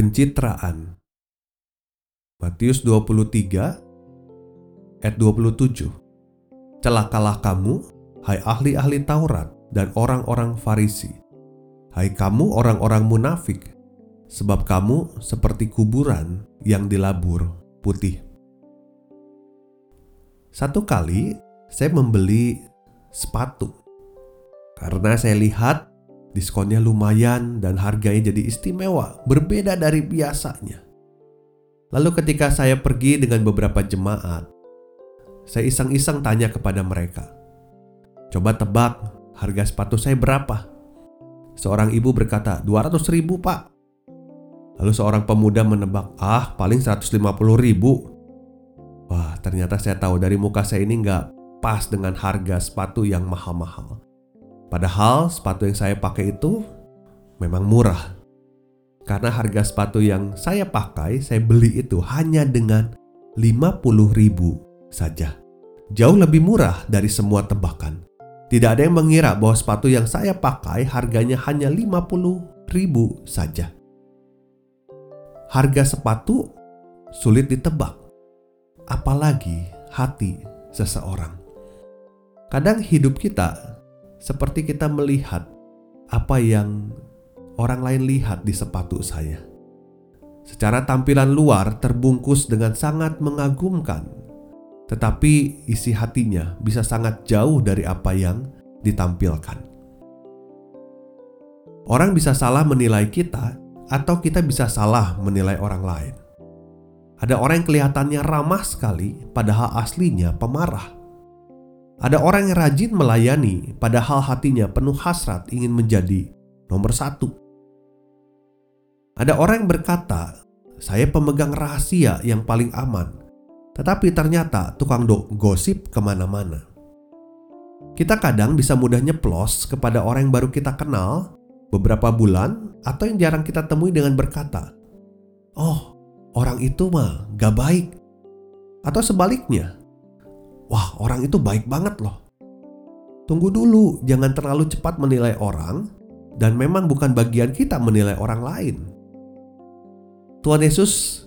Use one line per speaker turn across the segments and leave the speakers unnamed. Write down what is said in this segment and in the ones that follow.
Pencitraan Matius 23 ayat 27 Celakalah kamu, hai ahli-ahli Taurat dan orang-orang Farisi. Hai kamu orang-orang munafik, sebab kamu seperti kuburan yang dilabur putih. Satu kali saya membeli sepatu karena saya lihat Diskonnya lumayan dan harganya jadi istimewa, berbeda dari biasanya. Lalu ketika saya pergi dengan beberapa jemaat, saya iseng-iseng tanya kepada mereka, Coba tebak harga sepatu saya berapa? Seorang ibu berkata, 200 ribu pak. Lalu seorang pemuda menebak, ah paling 150 ribu. Wah ternyata saya tahu dari muka saya ini nggak pas dengan harga sepatu yang mahal-mahal. Padahal sepatu yang saya pakai itu memang murah. Karena harga sepatu yang saya pakai, saya beli itu hanya dengan 50 ribu saja. Jauh lebih murah dari semua tebakan. Tidak ada yang mengira bahwa sepatu yang saya pakai harganya hanya 50 ribu saja. Harga sepatu sulit ditebak, apalagi hati seseorang. Kadang hidup kita seperti kita melihat apa yang orang lain lihat di sepatu saya. Secara tampilan luar terbungkus dengan sangat mengagumkan, tetapi isi hatinya bisa sangat jauh dari apa yang ditampilkan. Orang bisa salah menilai kita, atau kita bisa salah menilai orang lain. Ada orang yang kelihatannya ramah sekali, padahal aslinya pemarah. Ada orang yang rajin melayani, padahal hatinya penuh hasrat ingin menjadi nomor satu. Ada orang yang berkata, "Saya pemegang rahasia yang paling aman," tetapi ternyata tukang do gosip ke mana-mana. Kita kadang bisa mudah nyeplos kepada orang yang baru kita kenal beberapa bulan atau yang jarang kita temui dengan berkata, "Oh, orang itu mah gak baik," atau sebaliknya, wah orang itu baik banget loh. Tunggu dulu, jangan terlalu cepat menilai orang, dan memang bukan bagian kita menilai orang lain. Tuhan Yesus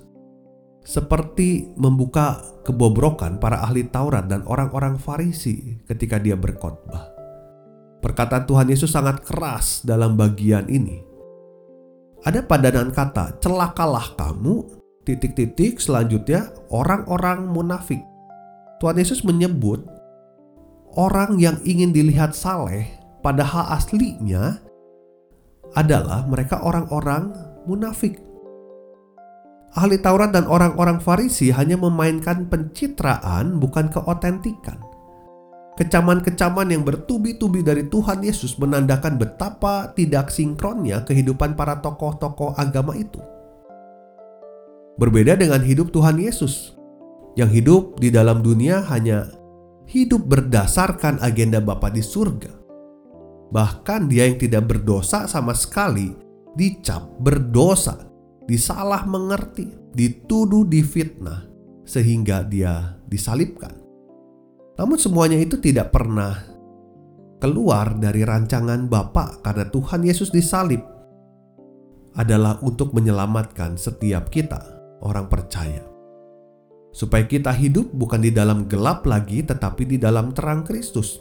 seperti membuka kebobrokan para ahli Taurat dan orang-orang Farisi ketika dia berkhotbah. Perkataan Tuhan Yesus sangat keras dalam bagian ini. Ada padanan kata, celakalah kamu, titik-titik selanjutnya orang-orang munafik. Tuhan Yesus menyebut orang yang ingin dilihat saleh padahal aslinya adalah mereka orang-orang munafik. Ahli Taurat dan orang-orang Farisi hanya memainkan pencitraan bukan keotentikan. Kecaman-kecaman yang bertubi-tubi dari Tuhan Yesus menandakan betapa tidak sinkronnya kehidupan para tokoh-tokoh agama itu. Berbeda dengan hidup Tuhan Yesus yang hidup di dalam dunia hanya hidup berdasarkan agenda Bapa di surga. Bahkan dia yang tidak berdosa sama sekali dicap berdosa, disalah mengerti, dituduh difitnah sehingga dia disalibkan. Namun semuanya itu tidak pernah keluar dari rancangan Bapa karena Tuhan Yesus disalib adalah untuk menyelamatkan setiap kita orang percaya supaya kita hidup bukan di dalam gelap lagi, tetapi di dalam terang Kristus.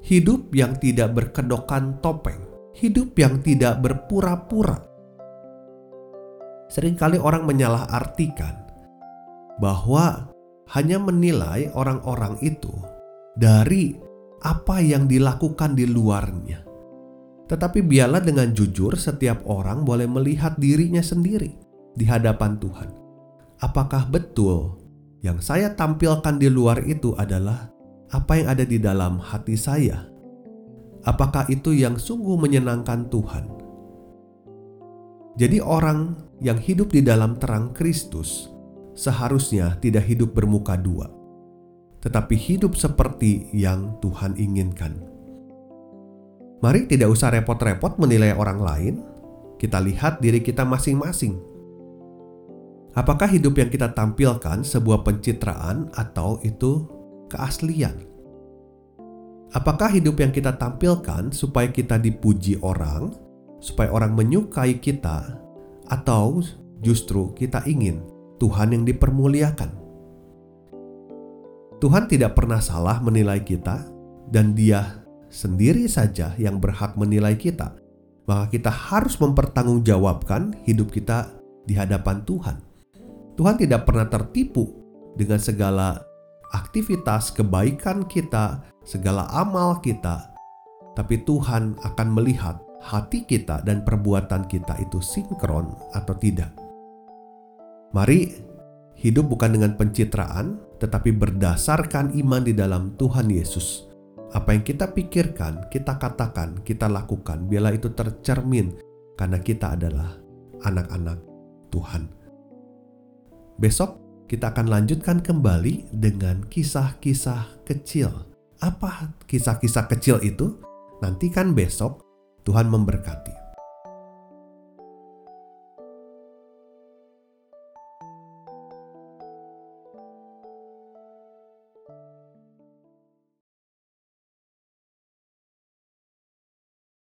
Hidup yang tidak berkedokan topeng, hidup yang tidak berpura-pura. Seringkali orang menyalahartikan bahwa hanya menilai orang-orang itu dari apa yang dilakukan di luarnya. Tetapi biarlah dengan jujur setiap orang boleh melihat dirinya sendiri di hadapan Tuhan apakah betul yang saya tampilkan di luar itu adalah apa yang ada di dalam hati saya? Apakah itu yang sungguh menyenangkan Tuhan? Jadi, orang yang hidup di dalam terang Kristus seharusnya tidak hidup bermuka dua, tetapi hidup seperti yang Tuhan inginkan. Mari tidak usah repot-repot menilai orang lain, kita lihat diri kita masing-masing. Apakah hidup yang kita tampilkan sebuah pencitraan atau itu keaslian? Apakah hidup yang kita tampilkan supaya kita dipuji orang, supaya orang menyukai kita, atau justru kita ingin Tuhan yang dipermuliakan? Tuhan tidak pernah salah menilai kita, dan Dia sendiri saja yang berhak menilai kita, maka kita harus mempertanggungjawabkan hidup kita di hadapan Tuhan. Tuhan tidak pernah tertipu dengan segala aktivitas kebaikan kita, segala amal kita, tapi Tuhan akan melihat hati kita dan perbuatan kita itu sinkron atau tidak. Mari hidup bukan dengan pencitraan, tetapi berdasarkan iman di dalam Tuhan Yesus apa yang kita pikirkan, kita katakan, kita lakukan, biarlah itu tercermin karena kita adalah anak-anak Tuhan. Besok kita akan lanjutkan kembali dengan kisah-kisah kecil. Apa kisah-kisah kecil itu? Nantikan besok Tuhan memberkati.